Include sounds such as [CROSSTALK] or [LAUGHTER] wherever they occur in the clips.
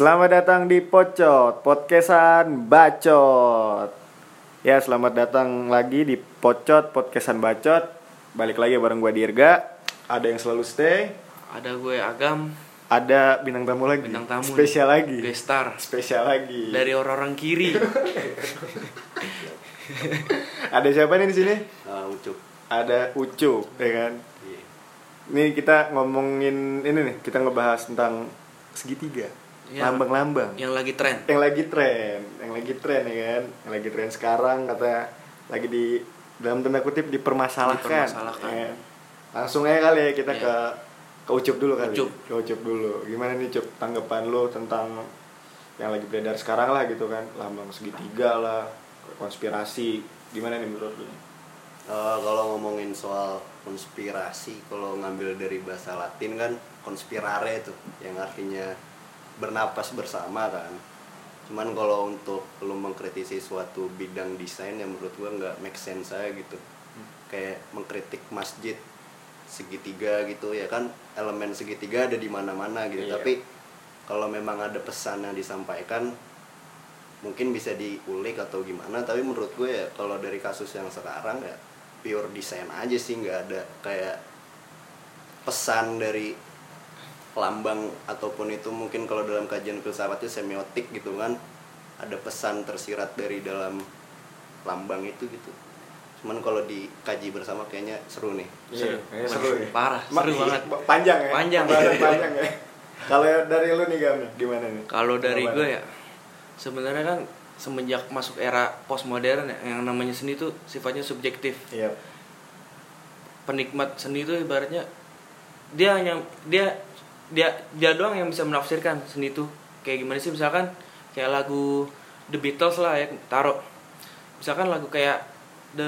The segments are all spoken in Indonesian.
Selamat datang di Pocot, podcastan bacot. Ya, selamat datang lagi di Pocot, podcastan bacot. Balik lagi bareng gue Dirga. Ada yang selalu stay, Ada gue Agam, ada bintang tamu lagi. bintang tamu. Spesial nih, lagi. Gestar Spesial lagi. dari orang-orang kiri. [LAUGHS] Ada siapa nih di sini? Ah, ucup Ada Ucu, ya kan? Iya. Ini kita ngomongin ini nih, kita ngebahas tentang segitiga. Ya. Lambang-lambang. yang lagi tren. yang lagi tren yang lagi tren ya kan yang lagi tren sekarang kata lagi di dalam tanda kutip dipermasalahkan, Dipermasalahkan. ya kan? langsung aja kali ya kita Iya. ke ke ucup dulu kali Ucup. ke ucup dulu gimana nih cup tanggapan lo tentang yang lagi beredar sekarang lah gitu kan lambang segitiga lah konspirasi gimana nih menurut lo Eh, kalau ngomongin soal konspirasi kalau ngambil dari bahasa Latin kan konspirare itu yang artinya bernapas bersama kan. Cuman kalau untuk lo mengkritisi suatu bidang desain yang menurut gua nggak make sense saya gitu. Kayak mengkritik masjid segitiga gitu ya kan? Elemen segitiga ada di mana-mana gitu. Iya. tapi kalau memang ada pesan yang disampaikan mungkin bisa diulik atau gimana. Tapi menurut gue ya kalau dari kasus yang sekarang ya pure desain aja sih nggak ada kayak pesan dari lambang ataupun itu mungkin kalau dalam kajian filsafat itu semiotik gitu kan ada pesan tersirat dari dalam lambang itu gitu cuman kalau dikaji bersama kayaknya seru nih Seru. Iya, seru ya. Parah, seru banget. panjang ya Panjang. Panjang ya kalau dari lu nih Gam gimana nih Kalau dari gue ya, sebenarnya kan semenjak masuk era postmodern ya, yang namanya seni itu sifatnya subjektif. iya Penikmat seni itu ibaratnya dia hanya dia dia dia doang yang bisa menafsirkan seni itu kayak gimana sih misalkan kayak lagu The Beatles lah ya taruh misalkan lagu kayak The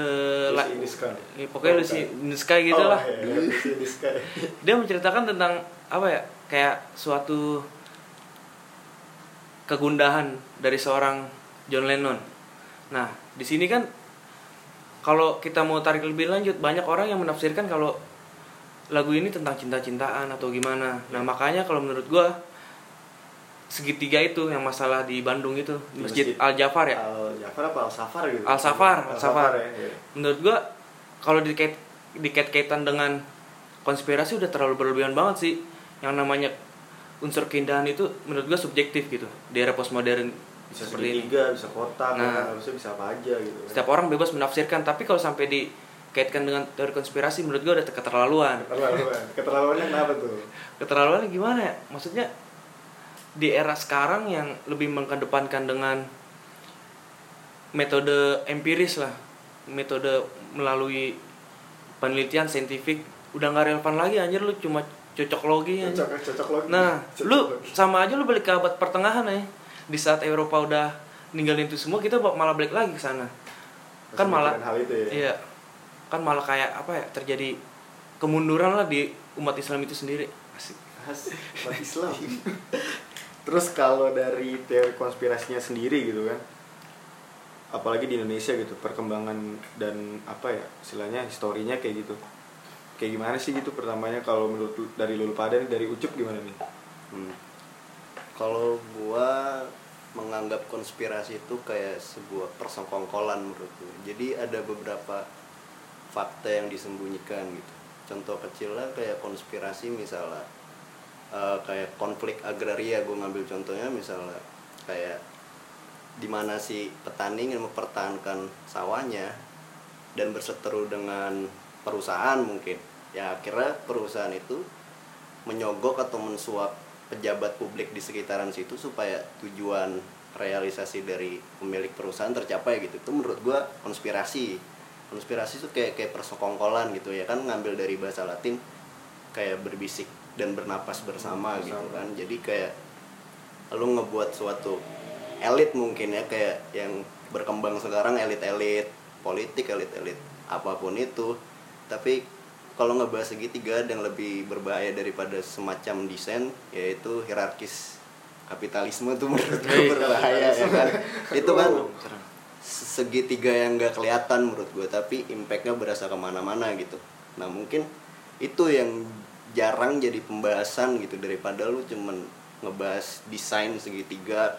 La- in the Sky. Ya, pokoknya Lucy in the Sky gitu Oh, lah the Sky. [LAUGHS] dia menceritakan tentang apa ya kayak suatu kegundahan dari seorang John Lennon. Nah di sini kan kalau kita mau tarik lebih lanjut banyak orang yang menafsirkan kalau lagu ini tentang cinta-cintaan atau gimana. Nah makanya kalau menurut gua segitiga itu yang masalah di Bandung itu Di Masjid Masjid Al Jafar ya. Al Jafar apa Al Safar gitu? Al Safar, Al Safar. ya. iya. menurut gua kalau dikait dikait-kaitan dengan konspirasi udah terlalu berlebihan banget sih yang namanya unsur keindahan itu menurut gua subjektif gitu di era postmodern Bisa seperti ini segitiga, bisa kotak, Nah. harusnya bisa apa aja gitu. setiap orang bebas menafsirkan tapi kalau sampai dikaitkan dengan teori konspirasi menurut gua udah keterlaluan Keterlaluan. Keterlaluannya kenapa tuh? keterlaluan gimana ya maksudnya di era sekarang yang lebih mengedepankan dengan metode empiris lah metode melalui penelitian saintifik udah nggak relevan lagi anjir lu cuma cocok logi. Cocok, cocok logi. nah Cocok lu logi. sama aja lu balik ke abad pertengahan ya di saat Eropa udah ninggalin itu semua kita malah balik lagi ke sana kan malah hal itu ya. iya kan malah kayak apa ya terjadi kemunduran lah di umat Islam itu sendiri asik Asik, umat Islam. Terus kalau dari teori konspirasinya sendiri gitu kan, apalagi di Indonesia gitu, perkembangan dan apa ya, istilahnya historinya kayak gitu. Kayak gimana sih gitu pertamanya kalau menurut dari lulu pada nih, dari ucup gimana nih? Hmm. Kalau gua menganggap konspirasi itu kayak sebuah persengkongkolan menurut gua. Jadi ada beberapa fakta yang disembunyikan gitu. Contoh kecilnya kayak konspirasi misalnya. Eh, kayak konflik agraria gue ngambil contohnya misalnya. Kayak di mana si petani ingin mempertahankan sawahnya dan berseteru dengan perusahaan mungkin. Ya akhirnya perusahaan itu menyogok atau mensuap pejabat publik di sekitaran situ supaya tujuan realisasi dari pemilik perusahaan tercapai gitu. Itu menurut gua konspirasi konspirasi itu kayak kayak persekongkolan gitu ya kan ngambil dari bahasa Latin kayak berbisik dan bernapas bersama gitu Bersama. kan. Jadi kayak lu ngebuat suatu elit mungkin ya kayak yang berkembang sekarang elit-elit politik elit-elit apa pun itu. Tapi kalau ngebahas segitiga yang lebih berbahaya daripada semacam desain yaitu hierarkis kapitalisme tuh menurut gue Hei, berbahaya ya kan. itu kan segitiga yang gak kelihatan menurut gue tapi impactnya berasa ke mana-mana gitu. Nah mungkin itu yang jarang jadi pembahasan gitu daripada lu cuman ngebahas desain segitiga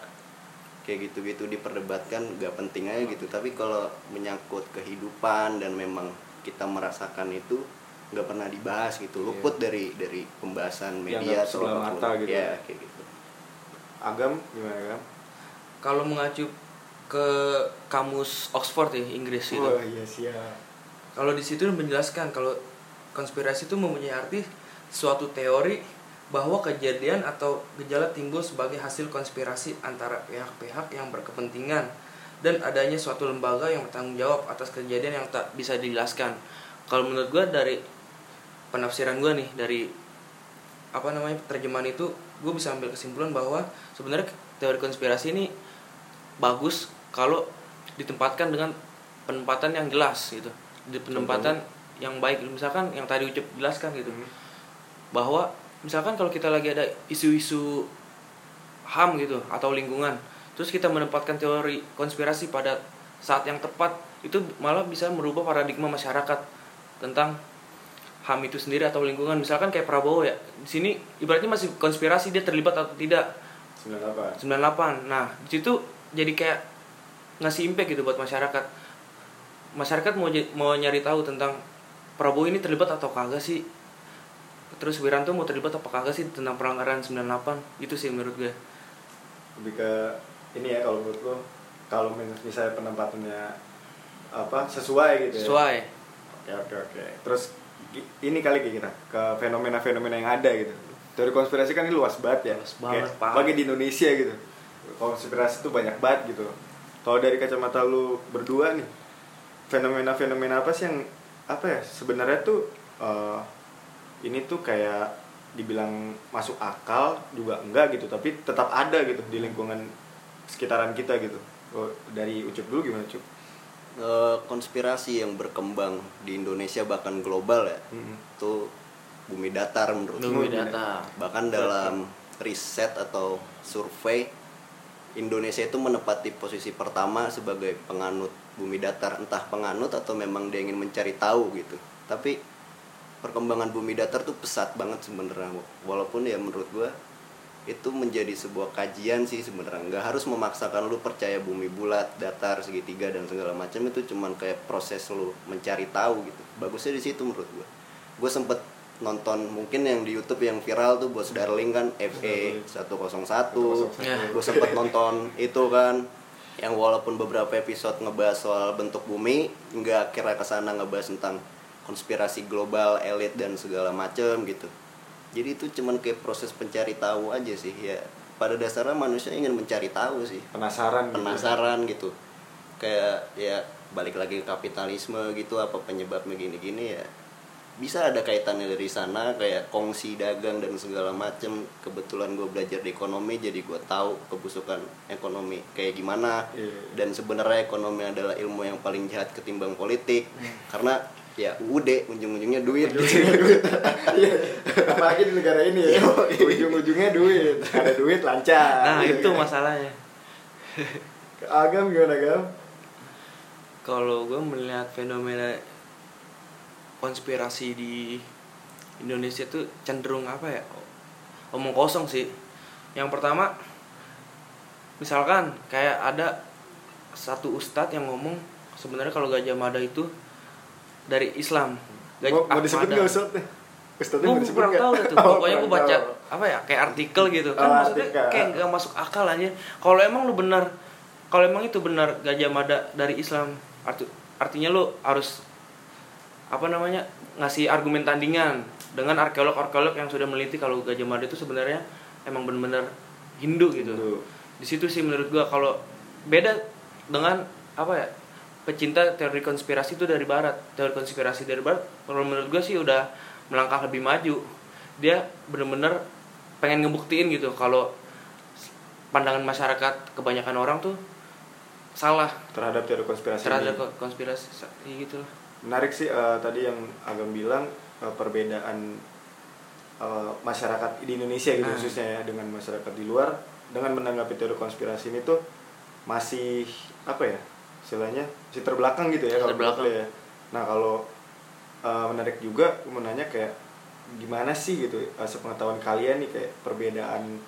kayak gitu-gitu diperdebatkan gak penting aja gitu. Tapi kalau menyangkut kehidupan dan memang kita merasakan itu nggak pernah dibahas gitu. Luput dari dari pembahasan media atau mata gitu. ya kayak gitu. Agam gimana agam? Kalau mengacu ke kamus Oxford ya Inggris itu. wah iya siap Kalau di situ menjelaskan kalau konspirasi itu mempunyai arti suatu teori bahwa kejadian atau gejala timbul sebagai hasil konspirasi antara pihak-pihak yang berkepentingan dan adanya suatu lembaga yang bertanggung jawab atas kejadian yang tak bisa dijelaskan. Kalau menurut gue dari penafsiran gue nih dari apa namanya terjemahan itu gue bisa ambil kesimpulan bahwa sebenarnya teori konspirasi ini bagus kalau ditempatkan dengan penempatan yang jelas gitu. Di penempatan yang baik. Misalkan yang tadi ucap jelaskan gitu. Hmm. bahwa misalkan kalau kita lagi ada isu-isu ham gitu atau lingkungan terus kita menempatkan teori konspirasi pada saat yang tepat itu malah bisa merubah paradigma masyarakat tentang ham itu sendiri atau lingkungan. Misalkan kayak Prabowo ya di sini ibaratnya masih konspirasi dia terlibat atau tidak. 98 98 nah di situ jadi kayak ngasih impact gitu buat masyarakat. Masyarakat mau mau nyari tahu tentang Prabowo ini terlibat atau kagak sih? Terus Wiranto mau terlibat apa kagak sih tentang pelanggaran 98 itu sih menurut gue. Lebih ke ini ya kalau menurut lo kalau misalnya penempatannya apa sesuai gitu ya. Sesuai. Oke oke oke. Terus ini kali kira ke fenomena-fenomena yang ada gitu. Teori konspirasi kan ini luas banget ya. Luas banget, Kayak Pak. apalagi di Indonesia gitu. Konspirasi tuh banyak banget gitu kalau dari kacamata lu berdua nih fenomena-fenomena apa sih yang apa ya sebenarnya tuh eh, ini tuh kayak dibilang masuk akal juga enggak gitu tapi tetap ada gitu di lingkungan sekitaran kita gitu Oh, dari ucup dulu gimana cup Eh, konspirasi yang berkembang di Indonesia bahkan global ya Mm-mm. itu bumi datar menurut Bumi gue. data bahkan dalam riset atau survei Indonesia itu menempati posisi pertama sebagai penganut bumi datar. Entah penganut atau memang dia ingin mencari tahu gitu. Tapi perkembangan bumi datar tuh pesat banget sebenarnya. Walaupun ya menurut gua itu menjadi sebuah kajian sih sebenarnya. Nggak harus memaksakan lu percaya bumi bulat datar segitiga dan segala macam. Itu cuman kayak proses lu mencari tahu gitu. Bagusnya di situ menurut gua. Gue sempet nonton mungkin yang di YouTube yang viral tuh bos Darling kan FE 101 Ya. gue sempet nonton itu kan yang walaupun beberapa episode ngebahas soal bentuk bumi nggak kira ke sana ngebahas tentang konspirasi global elit dan segala macem gitu. Jadi itu cuman kayak proses pencari tahu aja sih ya. Pada dasarnya manusia ingin mencari tahu sih. Penasaran gitu. penasaran gitu. Kayak ya balik lagi ke kapitalisme gitu apa penyebabnya gini-gini ya bisa ada kaitannya dari sana kayak kongsi dagang dan segala macem. Kebetulan gue belajar di ekonomi jadi gue tahu kebusukan ekonomi kayak gimana. Iya. dan sebenarnya ekonomi adalah ilmu yang paling jahat ketimbang politik. Karena ya UUD ujung-ujungnya duit. Ujungnya duit. [LAUGHS] Iya. apalagi di negara ini ya. Ujung-ujungnya duit. Ada duit lancar. Nah Gitu itu kan. masalahnya. Agam gimana agam? Kalau gue melihat fenomena konspirasi di Indonesia tuh cenderung apa ya omong kosong sih yang pertama misalkan kayak ada satu ustadz yang ngomong sebenarnya kalau Gajah Mada itu dari Islam mau, mau disebut nggak ustadz Ustadznya Gue kurang nggak? tahu tuh. Oh, Pokoknya gue baca apa ya kayak artikel gitu kan Oh, maksudnya artikel. kayak nggak masuk akal aja. Kalau emang lu benar kalau emang itu benar Gajah Mada dari Islam arti, artinya lu harus apa namanya ngasih argumen tandingan dengan arkeolog-arkeolog yang sudah meneliti kalau Gajah Mada itu sebenarnya emang benar-benar Hindu gitu. Hindu. Di situ sih menurut gua kalau beda dengan apa ya pecinta teori konspirasi itu dari barat teori konspirasi dari barat kalau menurut gue sih udah melangkah lebih maju dia bener-bener pengen ngebuktiin gitu kalau pandangan masyarakat kebanyakan orang tuh salah terhadap teori konspirasi terhadap ini. ko- konspirasi iya gitu lah menarik sih eh, tadi yang agam bilang eh, perbedaan eh, masyarakat di Indonesia gitu Ah. khususnya ya dengan masyarakat di luar dengan menanggapi teori konspirasi ini tuh masih apa ya istilahnya masih terbelakang gitu ya kalau Terbelakang. ya nah kalau eh, menarik juga mau nanya kayak gimana sih gitu eh, sepengetahuan kalian nih kayak perbedaan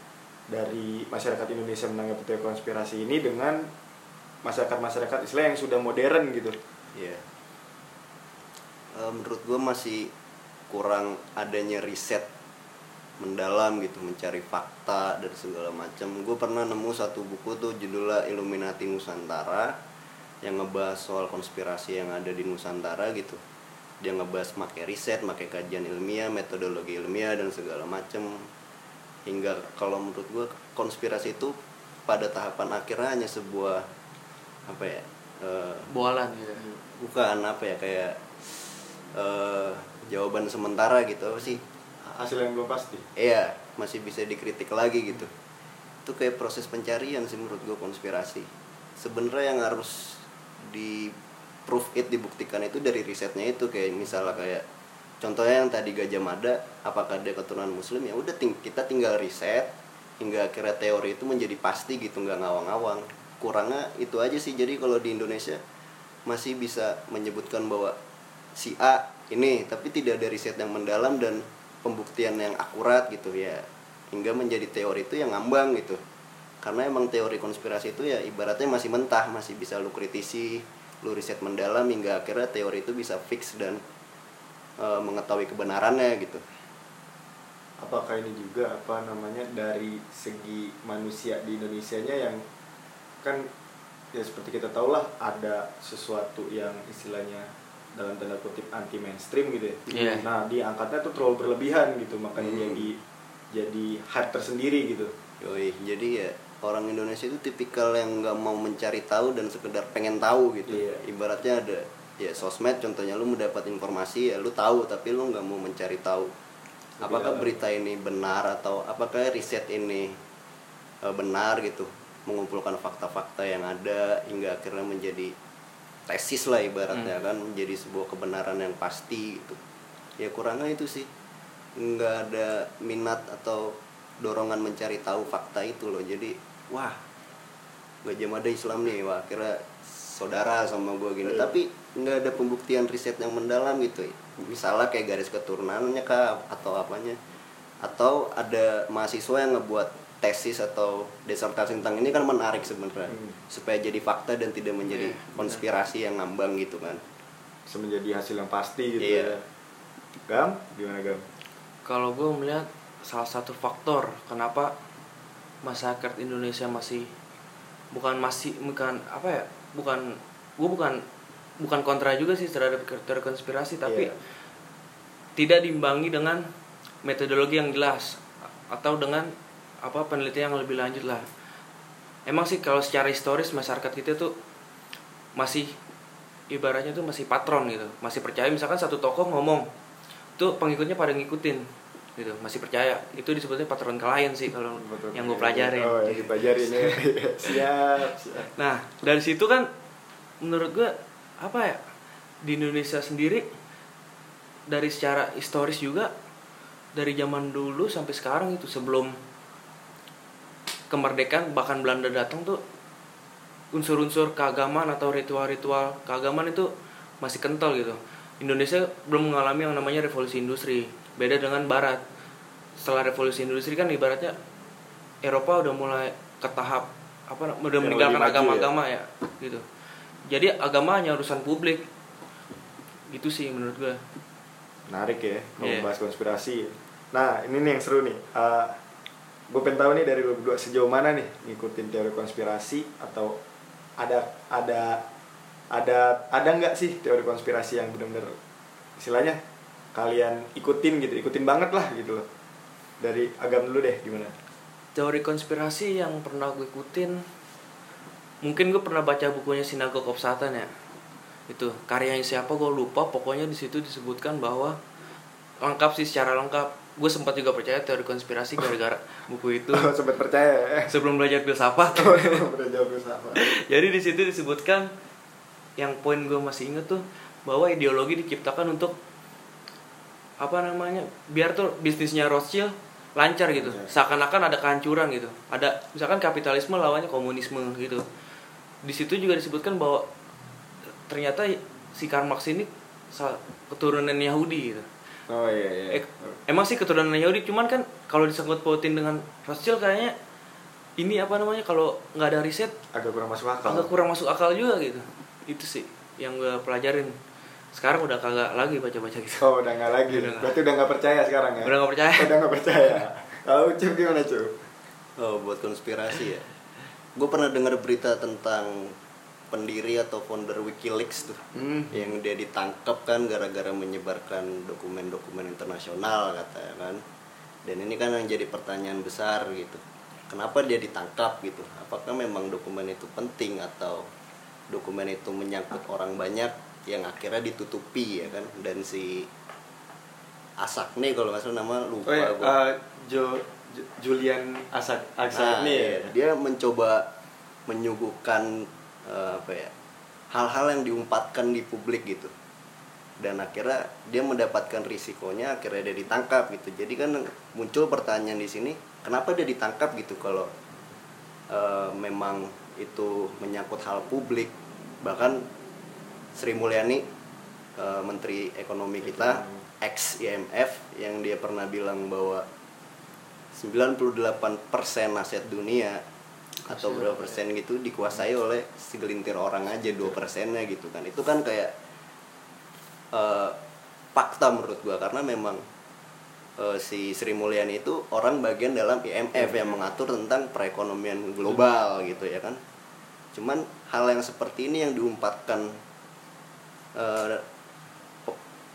dari masyarakat Indonesia menanggapi teori konspirasi ini dengan masyarakat-masyarakat Islam yang sudah modern gitu. Iya. Eh, menurut gue masih kurang adanya riset mendalam gitu mencari fakta dan segala macam. Gue pernah nemu satu buku tuh judulnya Illuminati Nusantara yang ngebahas soal konspirasi yang ada di Nusantara gitu. Dia ngebahas pakai riset pakai kajian ilmiah metodologi ilmiah dan segala macam. Hingga kalau menurut gue konspirasi itu pada tahapan akhirnya hanya sebuah apa ya eh, Bualan gitu. bukan apa ya kayak eh jawaban sementara gitu apa sih? Hasil yang belum pasti. iya masih bisa dikritik lagi gitu. Itu kayak proses pencarian sih menurut gue konspirasi. Sebenarnya yang harus di proof it dibuktikan itu dari risetnya itu kayak misalnya kayak contohnya yang tadi Gajah Mada apakah dia keturunan muslim? Ya udah ting- kita tinggal riset hingga akhirnya teori itu menjadi pasti gitu nggak ngawang-ngawang. Kurangnya itu aja sih jadi kalau di Indonesia masih bisa menyebutkan bahwa si A ini tapi tidak ada riset yang mendalam dan pembuktian yang akurat gitu ya. Hingga menjadi teori itu yang ngambang gitu. Karena emang teori konspirasi itu ya ibaratnya masih mentah masih bisa lu kritisi lu riset mendalam hingga akhirnya teori itu bisa fix dan eh, mengetahui kebenarannya gitu. Apakah ini juga apa namanya dari segi manusia di Indonesianya yang kan ya seperti kita tahu lah ada sesuatu yang istilahnya dalam tanda kutip anti mainstream gitu ya. Iya. Nah, diangkatnya tuh terlalu berlebihan gitu, makanya Hmm. jadi jadi hype tersendiri gitu. Yoi, jadi ya orang Indonesia itu tipikal yang nggak mau mencari tahu dan sekedar pengen tahu gitu. Iya. Ibaratnya ada ya sosmed contohnya lu mendapat informasi ya lu tahu tapi lu nggak mau mencari tahu. Apakah berita ini benar atau apakah riset ini eh, benar gitu mengumpulkan fakta-fakta yang ada hingga akhirnya menjadi tesis lah ibaratnya kan menjadi sebuah kebenaran yang pasti gitu. Ya kurangnya itu sih. Nggak ada minat atau dorongan mencari tahu fakta itu loh. Jadi wah gajah mada Islam nih. Wah kira saudara sama gue gini. Iya. tapi nggak ada pembuktian riset yang mendalam gitu. Misalnya kayak garis keturunannya kah atau apanya. Atau ada mahasiswa yang ngebuat tesis atau disertasi tentang ini kan menarik sebenarnya Hmm. supaya jadi fakta dan tidak menjadi Iya, benar. konspirasi yang ngambang gitu kan Bisa menjadi hasil yang pasti gitu Iya. ya. Gam, gimana Gam? Kalau gue melihat salah satu faktor kenapa masyarakat Indonesia masih bukan masih bukan apa ya bukan gue bukan bukan kontra juga sih terhadap teori konspirasi tapi Iya. tidak diimbangi dengan metodologi yang jelas atau dengan apa penelitian yang lebih lanjut lah emang sih kalau secara historis masyarakat kita tuh masih ibaratnya tuh masih patron gitu masih percaya misalkan satu tokoh ngomong tuh pengikutnya pada ngikutin gitu masih percaya itu disebutnya patron klien sih kalau yang gue pelajarin Oh, yang dipelajarin ya. [LAUGHS] siap, siap. Nah, dari situ kan menurut gue apa ya? Di Indonesia sendiri dari secara historis juga dari zaman dulu sampai sekarang itu sebelum kemerdekaan bahkan Belanda datang tuh unsur-unsur keagamaan atau ritual-ritual keagamaan itu masih kental gitu. Indonesia belum mengalami yang namanya revolusi industri. Beda dengan barat. Setelah revolusi industri kan ibaratnya Eropa udah mulai ke tahap apa udah Yang meninggalkan maju agama-agama ya. gitu. Jadi agama hanya urusan publik. Gitu sih menurut gue. Menarik ya, mau Iya. bahas konspirasi. Nah, ini nih yang seru nih. Gue pengen tahu nih dari lu berdua sejauh mana nih ngikutin teori konspirasi atau ada ada ada ada nggak sih teori konspirasi yang benar-benar istilahnya kalian ikutin gitu, ikutin banget lah gitu loh. Dari agam dulu deh gimana? Teori konspirasi yang pernah gue ikutin mungkin gue pernah baca bukunya Sinagog of Satan ya. Itu karyanya siapa gue lupa, pokoknya di situ disebutkan bahwa lengkap sih secara lengkap. Gue sempat juga percaya teori konspirasi gara-gara [LAUGHS] buku itu Oh, sempat percaya ya? sebelum belajar filsafat. [LAUGHS] Jawab sama. [LAUGHS] Jadi di situ disebutkan yang poin gue masih inget tuh bahwa ideologi diciptakan untuk apa namanya biar tuh bisnisnya Rothschild lancar gitu seakan-akan ada kehancuran gitu ada misalkan kapitalisme lawannya komunisme gitu di situ juga disebutkan bahwa ternyata si Karl Marx ini keturunan Yahudi gitu Oh iya iya. Eh, emang sih keturunan Yahudi cuman kan kalau disangkut pautin dengan Rothschild kayaknya ini apa namanya kalau nggak ada riset agak kurang masuk akal. agak kurang masuk akal juga gitu. Itu sih yang gue pelajarin. Sekarang udah kagak lagi baca baca gitu. Oh udah nggak lagi. Udah berarti udah nggak percaya sekarang ya? Udah nggak percaya. [LAUGHS] Udah nggak percaya. Kalau Ucup gimana cuy Oh, buat konspirasi ya. Gue pernah dengar berita tentang pendiri atau founder WikiLeaks tuh. hmm. Yang dia ditangkap kan gara-gara menyebarkan dokumen-dokumen internasional katanya kan. Dan ini kan yang jadi pertanyaan besar gitu. Kenapa dia ditangkap gitu? Apakah memang dokumen itu penting atau dokumen itu menyangkut orang banyak yang akhirnya ditutupi ya kan? Dan si Asak nih kalau nggak salah nama lupa oh ya gua. eh, Jo Jo- Julian Asak Asak Nah, nih iya. ya dia mencoba menyuguhkan eh, apa ya hal-hal yang diumpatkan di publik gitu. Dan akhirnya dia mendapatkan risikonya akhirnya dia ditangkap gitu. Jadi kan muncul pertanyaan di sini kenapa dia ditangkap gitu kalau eh, memang itu menyangkut hal publik? Bahkan Sri Mulyani eh, Menteri Ekonomi kita ex IMF yang dia pernah bilang bahwa 98% aset dunia atau berapa persen gitu dikuasai oleh segelintir orang aja dua persennya gitu kan. Itu kan kayak eh, fakta menurut gua karena memang eh, si Sri Mulyani itu orang bagian dalam IMF yang mengatur tentang perekonomian global gitu ya kan. Cuman hal yang seperti ini yang diumpatkan eh, pe-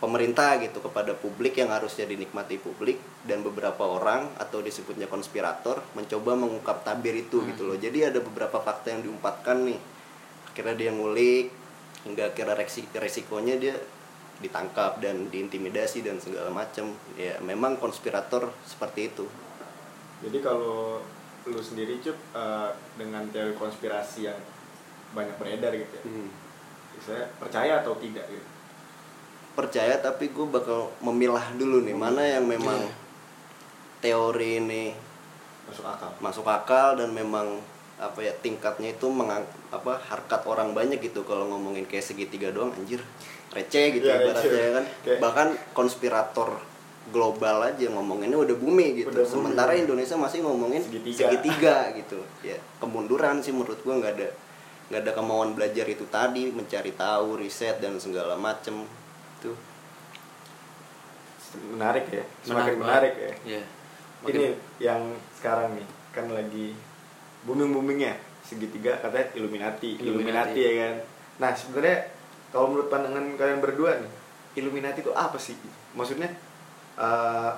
pemerintah gitu kepada publik yang harusnya dinikmati publik dan beberapa orang atau disebutnya konspirator mencoba mengungkap tabir itu gitu loh. Jadi ada beberapa fakta yang diumpatkan nih. Akhirnya dia ngulik hingga resi- resikonya dia ditangkap dan diintimidasi dan segala macam ya memang konspirator seperti itu. Jadi kalau lu sendiri cup eh, dengan teori konspirasi yang banyak beredar gitu ya, saya percaya atau tidak gitu? Percaya tapi gue bakal memilah dulu nih mana yang memang teori ini Masuk akal. masuk akal dan memang apa ya tingkatnya itu mengang apa harkat orang banyak gitu kalau ngomongin kayak segitiga doang anjir receh gitu Iya, ibaratnya receh. kan Kayak- bahkan konspirator global aja ngomonginnya udah bumi gitu Udah bumi. sementara Indonesia masih ngomongin Segitiga. segitiga, gitu ya kemunduran sih menurut gua nggak ada nggak ada kemauan belajar itu tadi mencari tahu riset dan segala macem tuh Menarik ya, semakin Menarik menarik, ya. Iya. Ini yang sekarang nih kan lagi booming boomingnya segitiga katanya Illuminati, Illuminati, Illuminati. ya kan. Nah sebenarnya kalau menurut pandangan kalian berdua nih, Illuminati itu apa sih? Maksudnya eh,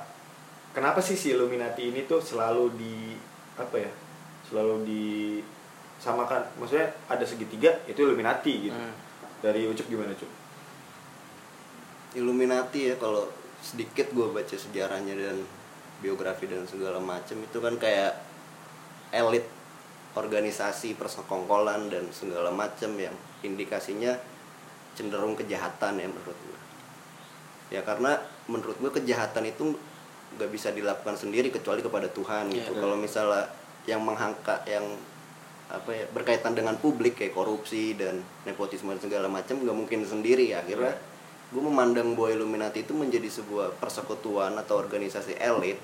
kenapa sih si Illuminati ini tuh selalu di apa ya? Selalu disamakan. Maksudnya ada segitiga itu Illuminati gitu. Hmm. Dari Ucup gimana Cup? Illuminati ya kalau sedikit gue baca sejarahnya dan biografi dan segala macam itu kan kayak elit organisasi persekongkolan dan segala macam yang indikasinya cenderung kejahatan ya menurut gue ya karena menurut gue kejahatan itu nggak bisa dilakukan sendiri kecuali kepada Tuhan gitu. Iya. kalau misalnya yang menghangka yang apa ya berkaitan dengan publik kayak korupsi dan nepotisme dan segala macam nggak mungkin sendiri. Ya akhirnya gue memandang bahwa Illuminati itu menjadi sebuah persekutuan atau organisasi elit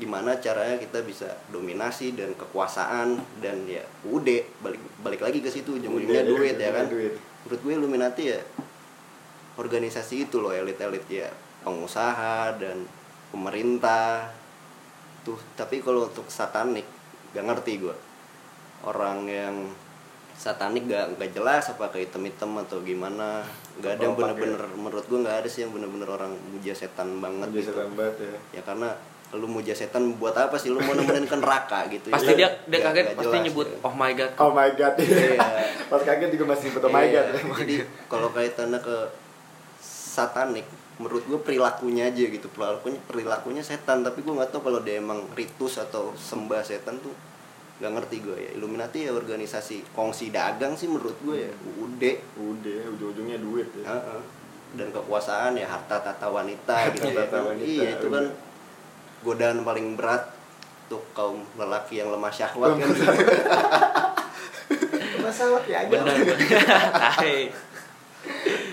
gimana caranya kita bisa dominasi dan kekuasaan dan ya udah balik balik lagi ke situ ujung-ujungnya Udah, duit ya kan? duit. menurut gue Illuminati ya organisasi itu loh elit-elit ya pengusaha dan pemerintah. Tuh tapi kalau untuk satanik gak ngerti gue orang yang satanik gak nggak jelas apa kayak hitam-hitam atau gimana nggak ada yang Kelopak bener-bener menurut gue nggak ada sih yang bener-bener orang muja setan banget Biasa gitu lambat ya. ya karena lu muja setan buat apa sih lu mau nemenin ke neraka gitu Pasti ya. dia dia Nggak- kaget nggak pasti jelas, nyebut ya. oh my god. Oh my god. Iya. [LAUGHS] Pas kaget juga masih nyebut oh my Iya, god. [LAUGHS] jadi kalau kaitannya ke satanik menurut gue perilakunya aja gitu perilakunya perilakunya setan tapi gue nggak tahu kalau dia emang ritus atau sembah setan tuh nggak ngerti gue ya Illuminati ya organisasi kongsi dagang sih menurut gue ya udah Udah, ujung-ujungnya duit ya. Heeh. dan kekuasaan ya harta tata wanita gitu ya Tata kan. wanita, iya itu kan godaan paling berat untuk kaum lelaki yang lemah syahwat kan Masalah ya aja. Benar. Tai.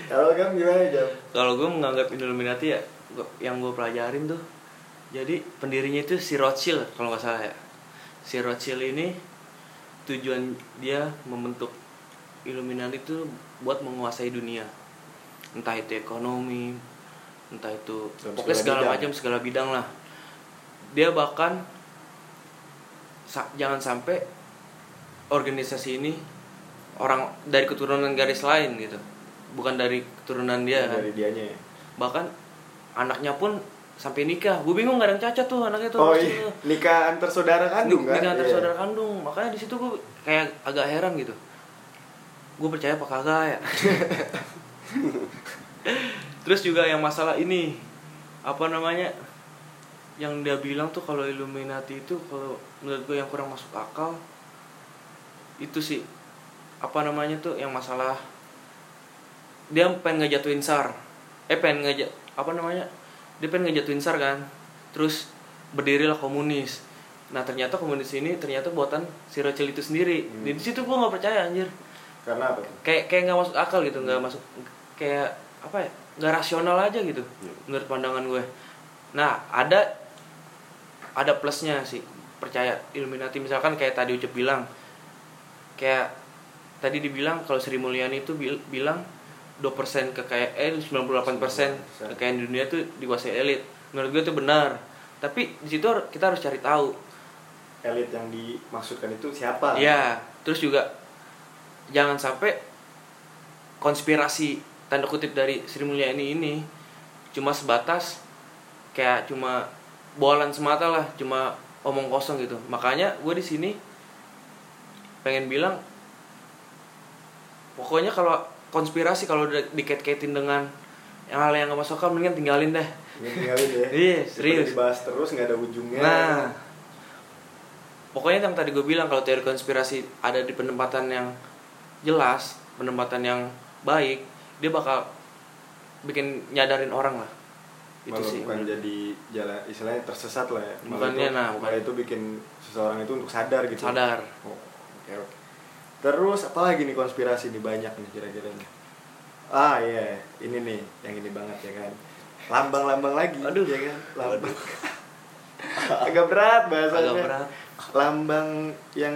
Kalau kan gimana jam? Kalau gue menganggap Illuminati ya yang gue pelajarin tuh jadi pendirinya itu si Rothschild kalau nggak salah ya. Si Rothschild ini tujuan dia membentuk Illuminati itu buat menguasai dunia. Entah itu ekonomi entah itu Dalam pokoknya segala segala macam segala bidang lah. Dia bahkan sa- jangan sampai organisasi ini orang dari keturunan garis lain gitu. Bukan dari keturunan dia kan. dari dianya ya. Bahkan anaknya pun sampai nikah. Gue bingung gak ada yang cacat tuh anaknya tuh oh iya. Tuh. nikah antar saudara kandung kan? nikah antar Iya. saudara kandung. Makanya di situ gue kayak agak heran gitu. Gue percaya apa kagak ya? [LAUGHS] Terus juga yang masalah ini apa namanya yang dia bilang tuh kalau Illuminati itu kalau menurut gue yang kurang masuk akal itu sih. Apa namanya tuh yang masalah dia pengen ngejatuhin SAR eh pengen ngejat apa namanya dia pengen ngejatuhin SAR kan. Terus berdirilah komunis. Nah ternyata komunis ini ternyata buatan si Rothschild itu sendiri. Hmm. di situ gue nggak percaya anjir. Karena apa tuh? Kayak kayak nggak masuk akal gitu nggak masuk kayak apa ya nggak rasional aja gitu Hmm. menurut pandangan gue. Nah ada ada plusnya sih percaya Illuminati. Misalkan kayak tadi Ucup bilang kayak tadi dibilang kalau Sri Mulyani itu bil- bilang 2% kekayaan eh 98% kekayaan di dunia itu dikuasai elit. Menurut gue itu benar. Tapi di situ kita harus cari tahu. Elit yang dimaksudkan itu siapa? Iya, terus juga jangan sampai konspirasi tanda kutip dari Sri Mulyani ini cuma sebatas kayak cuma boalan semata lah, cuma omong kosong gitu. Makanya gue di sini pengen bilang pokoknya kalau konspirasi kalau udah dikait-kaitin dengan yang hal yang gak masuk akal mendingan tinggalin deh. Tinggalin ya [LAUGHS] Iya, serius. dibahas terus nggak ada ujungnya Nah, pokoknya yang tadi gue bilang kalau teori konspirasi ada di penempatan yang jelas, penempatan yang baik, dia bakal bikin nyadarin orang lah. Itu malah sih. bukan jadi jalan istilahnya tersesat lah ya malah Bukannya, itu, nah, bukan. itu bikin seseorang itu untuk sadar gitu Sadar. Oh, terus apa lagi nih konspirasi nih banyak nih kira-kira nih? Ah iya ini nih yang ini banget ya kan. Lambang-lambang lagi Aduh. ya kan? Lambang. [LAUGHS] Agak berat bahasanya. Agak berat. lambang yang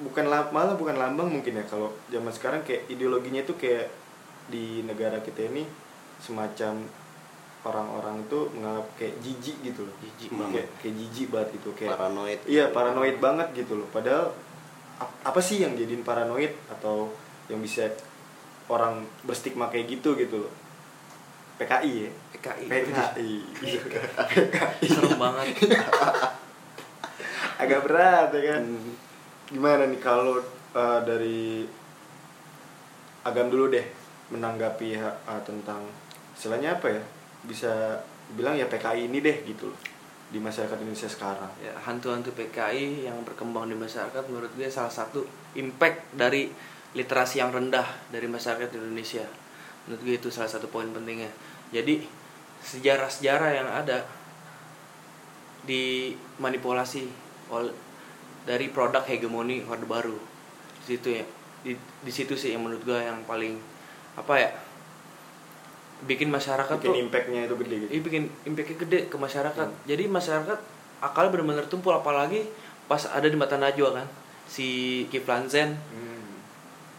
bukan la- malah bukan lambang mungkin ya kalau zaman sekarang kayak ideologinya itu kayak di negara kita ini semacam orang-orang itu menganggap kayak jijik gitu loh. Jijik banget. kayak kayak jijik banget gitu kayak paranoid iya paranoid banget gitu loh. Padahal apa sih yang jadiin paranoid atau yang bisa orang berstigma kayak gitu gitu loh? PKI ya? PKI. PKI Serem banget. [LAUGHS] agak berat ya kan? Hmm. gimana nih kalau uh, dari agam dulu deh menanggapi uh, tentang istilahnya apa ya? Bisa bilang ya PKI ini deh gitu loh di masyarakat Indonesia sekarang Ya, hantu-hantu PKI yang berkembang di masyarakat menurut gue salah satu impact dari literasi yang rendah dari masyarakat Indonesia. Menurut gue itu salah satu poin pentingnya. Jadi sejarah-sejarah yang ada dimanipulasi oleh dari produk hegemoni Orde Baru. Di situ ya. Di, di situ sih yang menurut gue yang paling apa ya? Bikin masyarakat bikin tuh impactnya itu gede gitu. Ini bikin impactnya gede ke masyarakat. Jadi masyarakat akal benar-benar tumpul apalagi pas ada di mata najwa kan. Si Kiflan Zen Hmm.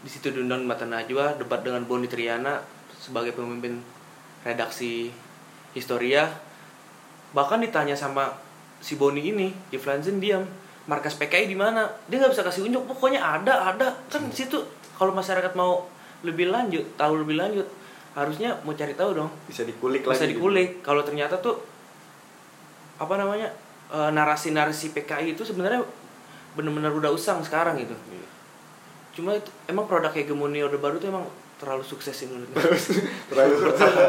di situ diundang di mata najwa debat dengan Boni Triana sebagai pemimpin redaksi Historia. Bahkan ditanya sama si Boni ini Kiflan Zen diam markas PKI di mana? Dia nggak bisa kasih unjuk pokoknya ada ada. Kan di situ kalau masyarakat mau lebih lanjut tahu lebih lanjut harusnya mau cari tahu dong bisa dikulik bisa lagi gitu. dikulik kalau ternyata tuh apa namanya eh, narasi-narasi PKI itu sebenarnya benar-benar udah usang sekarang gitu Iya. cuma itu emang produk hegemoni orde baru tuh emang terlalu sukses sih menurut [LAUGHS] terlalu percaya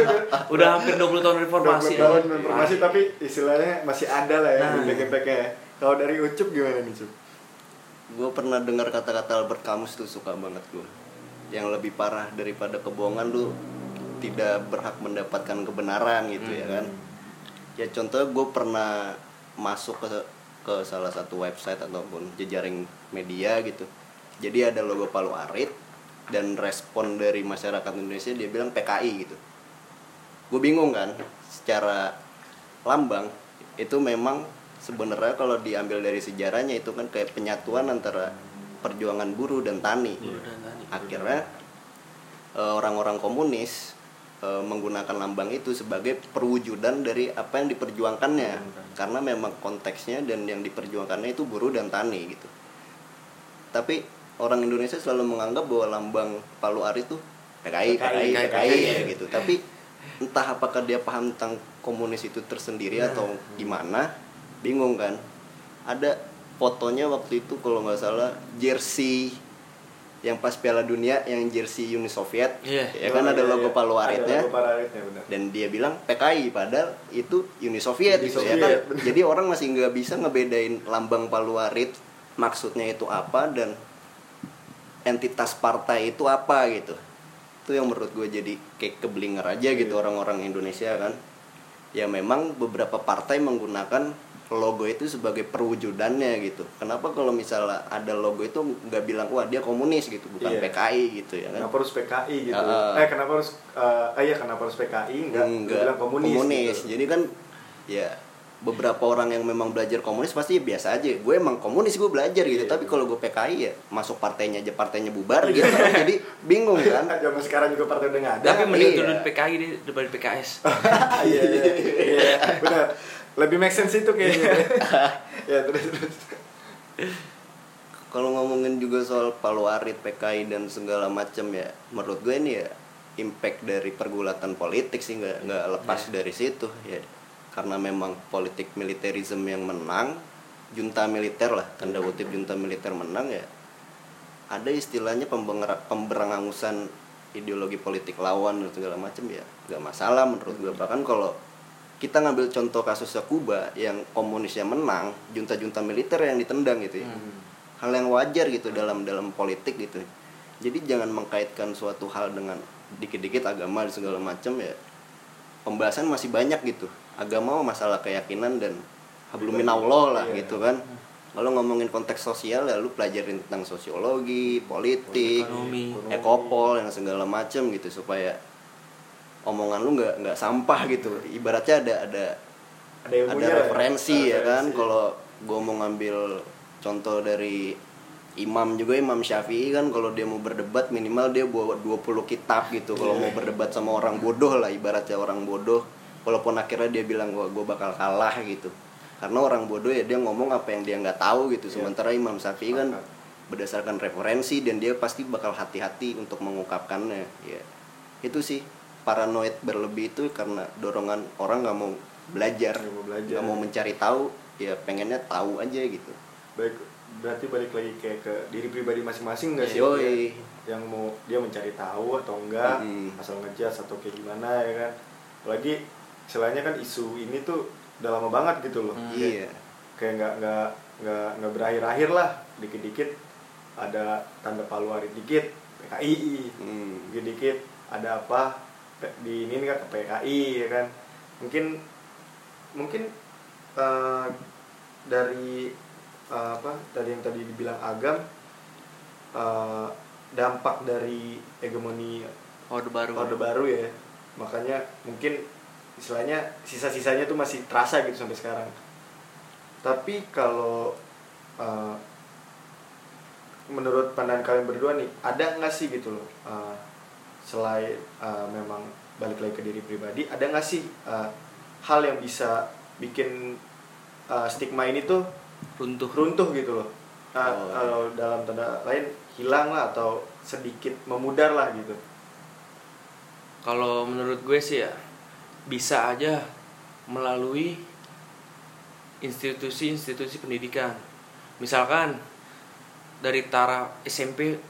[LAUGHS] udah hampir 20 tahun reformasi 20 tahun ya. reformasi tapi istilahnya masih ada lah ya Nah. impact-impactnya ya. kalau dari Ucup gimana nih Cup? gue pernah dengar kata-kata Albert Camus tuh suka banget gue yang lebih parah daripada kebohongan lu tidak berhak mendapatkan kebenaran gitu ya kan. Ya contoh gue pernah masuk ke ke salah satu website ataupun jejaring media gitu. Jadi ada logo Palu Arit dan respon dari masyarakat Indonesia dia bilang PKI gitu. Gue bingung kan secara lambang itu memang sebenarnya kalau diambil dari sejarahnya itu kan kayak penyatuan antara perjuangan buruh dan tani. Buruh dan tani. Akhirnya eh, orang-orang komunis eh, menggunakan lambang itu sebagai perwujudan dari apa yang diperjuangkannya. Karena memang konteksnya dan yang diperjuangkannya itu buruh dan tani gitu. Tapi orang Indonesia selalu menganggap bahwa lambang Palu Arit itu PKI, PKI, PKI, PKI, ya gitu. Tapi entah apakah dia paham tentang komunis itu tersendiri atau gimana, bingung kan. Ada fotonya waktu itu kalau nggak salah jersey yang pas Piala Dunia yang jersey Uni Soviet, Iya. ya kan Oh, ada iya, logo iya. Palu Ada Aritnya logo Palu Aritnya benar. dan dia bilang PKI padahal itu Uni Soviet Uni gitu ya Soviet, kan bener. jadi orang masih nggak bisa ngebedain lambang Paluarit maksudnya itu apa dan entitas partai itu apa gitu itu yang menurut gue jadi kayak keblinger aja gitu Iya. orang-orang Indonesia kan ya memang beberapa partai menggunakan logo itu sebagai perwujudannya gitu kenapa kalau misalnya ada logo itu nggak bilang wah dia komunis gitu bukan Iya. PKI gitu ya kan Kenapa harus PKI gitu? Ah. eh kenapa harus eh ah, iya kenapa harus PKI enggak, enggak bilang komunis, gitu. jadi kan ya beberapa orang yang memang belajar komunis pasti ya biasa aja gue emang komunis gue belajar gitu Iya. tapi kalau gue PKI ya masuk partainya aja partainya bubar gitu [LAUGHS] jadi bingung kan [LAUGHS] Zaman sekarang juga partai udah nggak ada. Tapi mending iya. turun PKI deh daripada PKS. [LAUGHS] Iya, iya, iya, benar. Lebih make sense itu kayaknya. [LAUGHS] ya terus terus. kalau ngomongin juga soal Palu Arit PKI dan segala macam ya menurut gue ini ya impact dari pergulatan politik sih nggak nggak lepas dari situ ya karena memang politik militerisme yang menang junta militer lah tanda kutip junta militer menang ya ada istilahnya pemberangusan ideologi politik lawan dan segala macam ya nggak masalah menurut gue bahkan kalau kita ngambil contoh kasusnya Kuba yang komunisnya menang junta-junta militer yang ditendang gitu ya. Hal yang wajar gitu dalam dalam politik gitu. Jadi jangan mengkaitkan suatu hal dengan dikit-dikit agama dan segala macam ya. Pembahasan masih banyak gitu. Agama masalah keyakinan dan habluminallah lah Iya. gitu kan. Kalau ngomongin konteks sosial ya lu pelajarin tentang sosiologi politik Ekonomi. ekopol yang segala macam gitu supaya omongan lu nggak nggak sampah gitu. Ibaratnya ada ada Ada ada ya? referensi ya kan. Referensi. kalau gue mau ngambil contoh dari imam juga imam syafi'i kan kalau dia mau berdebat minimal dia bawa 20 kitab gitu. Kalau mau berdebat sama orang bodoh lah ibaratnya orang bodoh. Walaupun akhirnya dia bilang gue gue bakal kalah gitu. Karena orang bodoh ya dia ngomong apa yang dia nggak tahu gitu. Sementara imam syafi'i kan berdasarkan referensi dan dia pasti bakal hati-hati untuk mengungkapkannya. Ya itu sih paranoid berlebih itu karena dorongan orang nggak mau belajar Nggak mau belajar. nggak mau mencari tahu ya pengennya tahu aja gitu Baik, berarti balik lagi kayak ke diri pribadi masing-masing enggak sih? Yoi. Yang mau dia mencari tahu atau enggak, Mm. asal ngejudge atau kayak gimana ya kan. Apalagi istilahnya kan isu ini tuh udah lama banget gitu loh. Kayak- iya kayak nggak nggak nggak nggak berakhir-akhir lah dikit-dikit ada tanda palu arit dikit PKI Hmm. dikit-dikit ada apa di ini kan ke PKI ya kan. Mungkin mungkin eh, dari eh, apa dari yang tadi dibilang agam eh, dampak dari hegemoni Orde baru. orde baru ya. Makanya mungkin istilahnya sisa-sisanya tuh masih terasa gitu sampai sekarang. Tapi kalau uh, menurut pandangan kalian berdua nih ada nggak sih gitu loh uh, selain uh, memang balik lagi ke diri pribadi ada nggak sih uh, hal yang bisa bikin uh, stigma ini tuh Runtuh. runtuh gitu loh Uh, Oh, iya. kalau dalam tanda lain hilang lah atau sedikit memudar lah gitu Kalau menurut gue sih ya bisa aja melalui institusi-institusi pendidikan. Misalkan dari tara SMP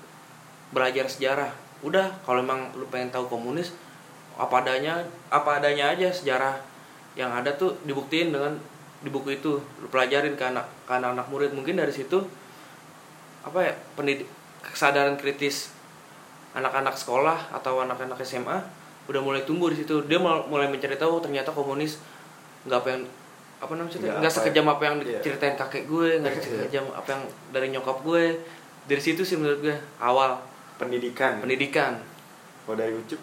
belajar sejarah. Udah, kalau emang lu pengen tahu komunis apa adanya, apa adanya aja sejarah yang ada tuh dibuktiin dengan di buku itu. Lu pelajarin ke anak ke anak-anak murid. Mungkin dari situ apa ya pendidik kesadaran kritis anak-anak sekolah atau anak-anak SMA udah mulai tumbuh di situ. Dia mul- mulai mencari tahu ternyata komunis nggak apa yang apa namanya Nggak nggak sekejam apa yang iya. diceritain kakek gue nggak [LAUGHS] sekejam apa yang dari nyokap gue. Dari situ sih menurut gue awal pendidikan. Pendidikan. Kalau dari ucup?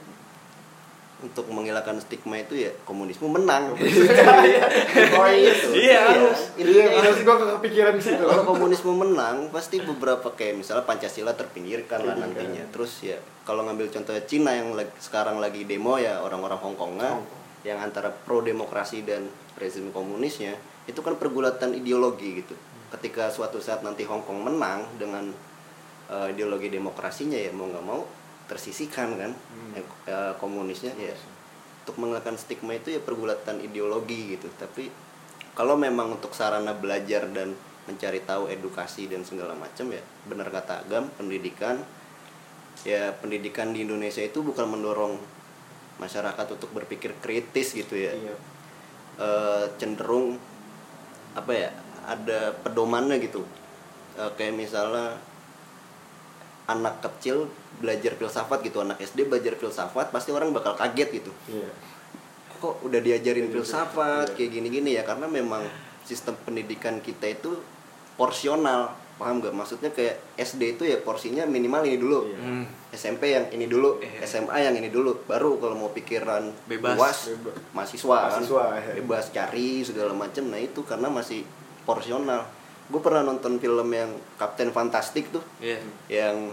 Untuk menghilangkan stigma itu ya komunisme menang. [LAUGHS] oh iya Iya, harus. iya harus gue kepikiran situ. Kalau komunisme menang pasti beberapa kayak misalnya Pancasila terpinggirkan lah nantinya. Terus ya kalau ngambil contoh Cina yang lag- sekarang lagi demo ya orang-orang Hongkong Hongkong. yang antara pro demokrasi dan rezim komunisnya itu kan pergulatan ideologi gitu. Ketika suatu saat nanti Hongkong menang dengan eh, ideologi demokrasinya ya mau nggak mau tersisihkan kan Hmm. eh, eh, komunisnya. Ya untuk menghilangkan stigma itu ya pergulatan ideologi gitu. Tapi kalau memang untuk sarana belajar dan mencari tahu edukasi dan segala macam ya benar kata Agam pendidikan ya pendidikan di Indonesia itu bukan mendorong masyarakat untuk berpikir kritis gitu ya. Iya. Eh, cenderung apa ya ada pedomannya gitu. Eh, kayak misalnya anak kecil belajar filsafat gitu anak SD belajar filsafat pasti orang bakal kaget gitu iya kok udah diajarin Iya, filsafat iya. kayak gini-gini ya karena memang sistem pendidikan kita itu porsional paham gak maksudnya kayak SD itu ya porsinya minimal ini dulu Iya. Hmm. SMP yang ini dulu Iya. SMA yang ini dulu baru kalau mau pikiran Bebas. luas Bebas. mahasiswa, kan. Mahasiswa, ya. bebas cari segala macam nah itu karena masih porsional gue pernah nonton film yang Kapten Fantastik tuh. Iya. yang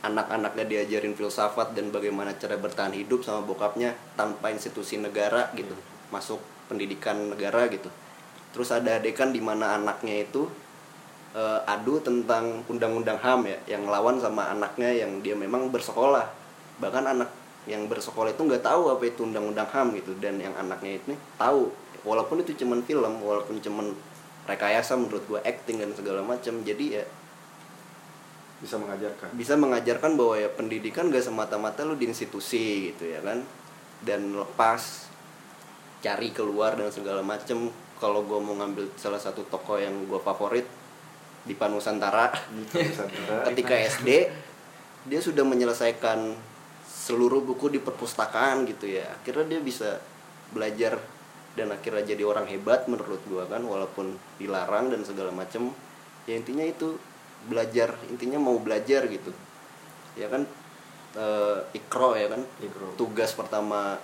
anak-anaknya diajarin filsafat dan bagaimana cara bertahan hidup sama bokapnya tanpa institusi negara gitu. Masuk pendidikan negara gitu. Terus ada adegan di mana anaknya itu eh, adu tentang undang-undang ham ya yang lawan sama anaknya yang dia memang bersekolah. Bahkan anak yang bersekolah itu nggak tahu apa itu undang-undang ham gitu dan yang anaknya itu tahu. Walaupun itu cuman film walaupun cuman rekayasa menurut gua acting dan segala macam jadi ya bisa mengajarkan. bisa mengajarkan bahwa ya pendidikan gak semata-mata lu di institusi gitu ya kan. Dan lepas cari keluar dan segala macem. Kalau gue mau ngambil salah satu toko yang gue favorit di Nusantara Gitu, Nusantara. [LAUGHS] ketika SD dia sudah menyelesaikan seluruh buku di perpustakaan gitu ya. Akhirnya dia bisa belajar dan akhirnya jadi orang hebat menurut gua kan walaupun dilarang dan segala macem ya intinya itu belajar intinya mau belajar gitu ya kan eh, ikro ya kan Ikro. tugas pertama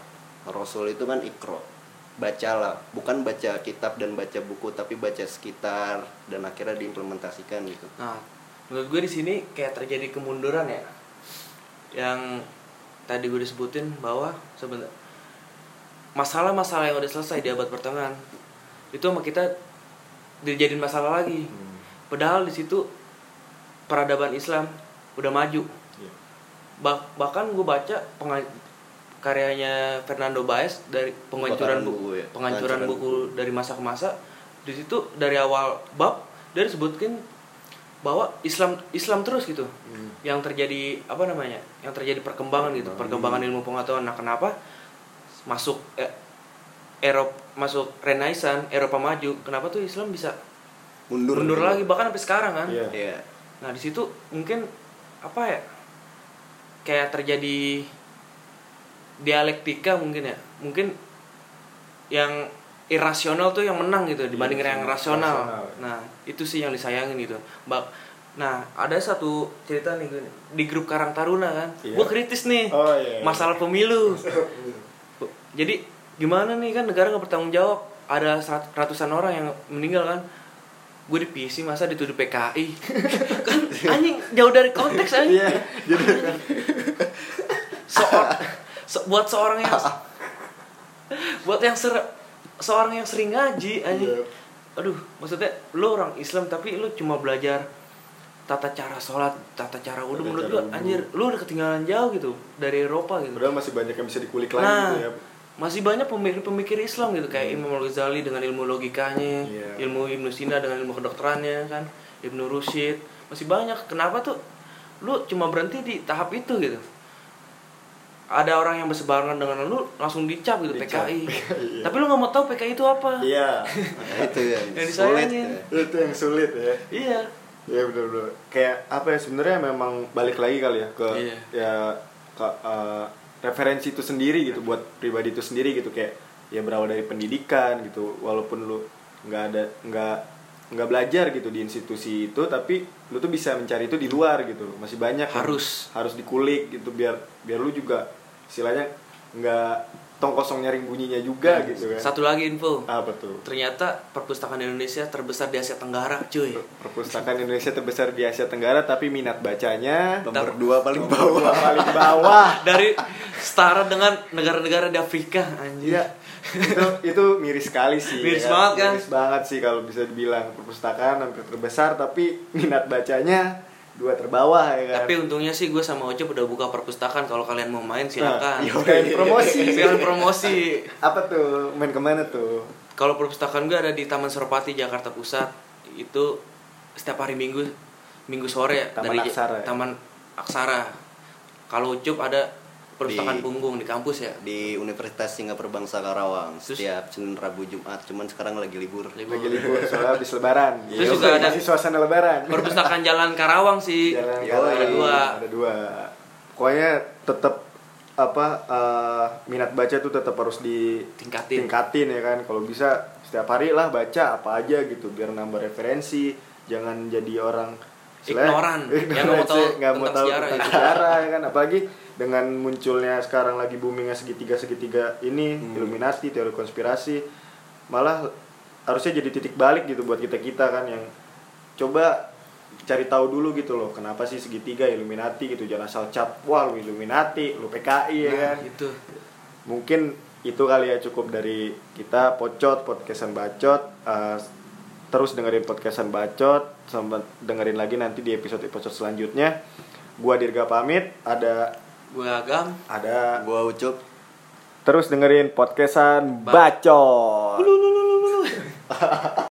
Rasul itu kan ikro bacalah bukan baca kitab dan baca buku tapi baca sekitar dan akhirnya diimplementasikan gitu Nah, menurut gue di sini kayak terjadi kemunduran ya. Yang tadi gue disebutin bahwa sebenarnya masalah-masalah yang udah selesai di abad pertengahan itu sama kita dijadiin masalah lagi. Hmm. Padahal di situ peradaban Islam udah maju. Iya. Bah- bahkan gue baca karyanya Fernando Baez dari penghancuran Pembakaran buku, buku ya. penghancuran buku dari masa ke masa. Di situ dari awal bab dia disebutkan bahwa Islam Islam terus gitu. Hmm. Yang terjadi apa namanya? Yang terjadi perkembangan gitu, perkembangan ilmu pengetahuan. Nah, kenapa masuk eh, Eropa masuk Renaissance, Eropa maju, kenapa tuh Islam bisa mundur mundur gitu. lagi bahkan sampai sekarang kan? Iya. Iya. Nah di situ mungkin apa ya kayak terjadi dialektika mungkin ya mungkin yang irasional tuh yang menang gitu dibanding Iya, yang rasional. rasional. Nah itu sih yang disayangin gitu. Bak Nah ada satu cerita nih di grup Karang Taruna kan, Iya. gue kritis nih Oh, iya, iya. masalah pemilu. [LAUGHS] Jadi gimana nih kan negara nggak bertanggung jawab. Ada ratusan orang yang meninggal kan. Gue di PC masa dituduh PKI [LAUGHS] kan anjing jauh dari konteks anjing. Iya, jadi kan. Seor- se- buat seorang yang [LAUGHS] buat yang ser seorang yang sering ngaji anjing. Iya. aduh maksudnya lu orang Islam tapi lu cuma belajar tata cara sholat tata cara wudhu menurut wudhu. anjir. lu udah ketinggalan jauh gitu dari Eropa gitu. Padahal masih banyak yang bisa dikulik lagi nah gitu ya. Masih banyak pemikir-pemikir Islam gitu kayak Imam Al-Ghazali dengan ilmu logikanya Iya. ilmu Ibnu Sina dengan ilmu kedokterannya kan Ibnu Rusyid masih banyak kenapa tuh lu cuma berhenti di tahap itu gitu ada orang yang bersebarangan dengan lu langsung dicap gitu Dicap, PKI [LAUGHS] iya. tapi lu nggak mau tahu PKI itu apa Iya. [LAUGHS] Itu yang, Yang sulit ya. Itu yang sulit ya. iya Iya benar-benar. Kayak apa ya sebenarnya memang balik lagi kali ya ke Iya. ya ke eh, referensi itu sendiri gitu buat pribadi itu sendiri gitu kayak ya berawal dari pendidikan gitu walaupun lu nggak ada nggak nggak belajar gitu di institusi itu tapi lu tuh bisa mencari itu di luar gitu masih banyak Harus. harus dikulik gitu biar biar lu juga istilahnya nggak tong kosong nyaring bunyinya juga Nah, gitu kan Satu lagi info. apa tuh Ternyata perpustakaan Indonesia terbesar di Asia Tenggara, cuy. perpustakaan Indonesia terbesar di Asia Tenggara tapi minat bacanya nomor dua paling nomor bawah dua paling bawah [LAUGHS] Dari setara dengan negara-negara di Afrika, anjir. Iya, itu itu miris sekali sih. Miris ya banget kan? Miris banget sih kalau bisa dibilang perpustakaan hampir terbesar tapi minat bacanya dua terbawah ya kan. Tapi untungnya sih gue sama Ocep udah buka perpustakaan. Kalau kalian mau main silakan. Nah, sekalian promosi. [LAUGHS] Sekalian promosi. Apa tuh? Main ke mana tuh? Kalau perpustakaan gue ada di Taman Suropati Jakarta Pusat. Itu setiap hari Minggu Minggu sore Taman dari Aksara ya? Taman Aksara. Kalau Ucup ada perpustakaan Di- punggung di kampus ya. di Universitas Singapura Bangsa Karawang Terus- setiap Senin Rabu Jumat cuman sekarang lagi libur Libur. Lagi libur soalnya habis lebaran. Terus Iya, juga ada- masih suasana lebaran. Perpustakaan Jalan Karawang sih. Jalan Yoi. Karawang. Ada dua. Ada dua. Pokoknya tetap apa eh, minat baca tuh tetap harus Tingkatin. ditingkatin ya kan. Kalau bisa setiap hari lah baca apa aja gitu biar nambah referensi. Jangan jadi orang Ignoran, istilahnya- yang nggak mau tahu nggak mau tahu sejarah tentang gitu. [LAUGHS] sejarah ya kan. Apalagi dengan munculnya sekarang lagi boomingnya segitiga segitiga ini Hmm. Illuminati teori konspirasi malah harusnya jadi titik balik gitu buat kita kita kan yang coba cari tahu dulu gitu loh kenapa sih segitiga Illuminati gitu jangan asal cap wah lu Illuminati lu PKI ya kan Nah, itu. mungkin itu kali ya cukup dari kita pocot podcastan bacot Eh, terus dengerin podcastan bacot sama dengerin lagi nanti di episode episode selanjutnya. Gua Dirga pamit ada Gue agam. ada gua ucup. Terus dengerin podcastan bacot [LAUGHS]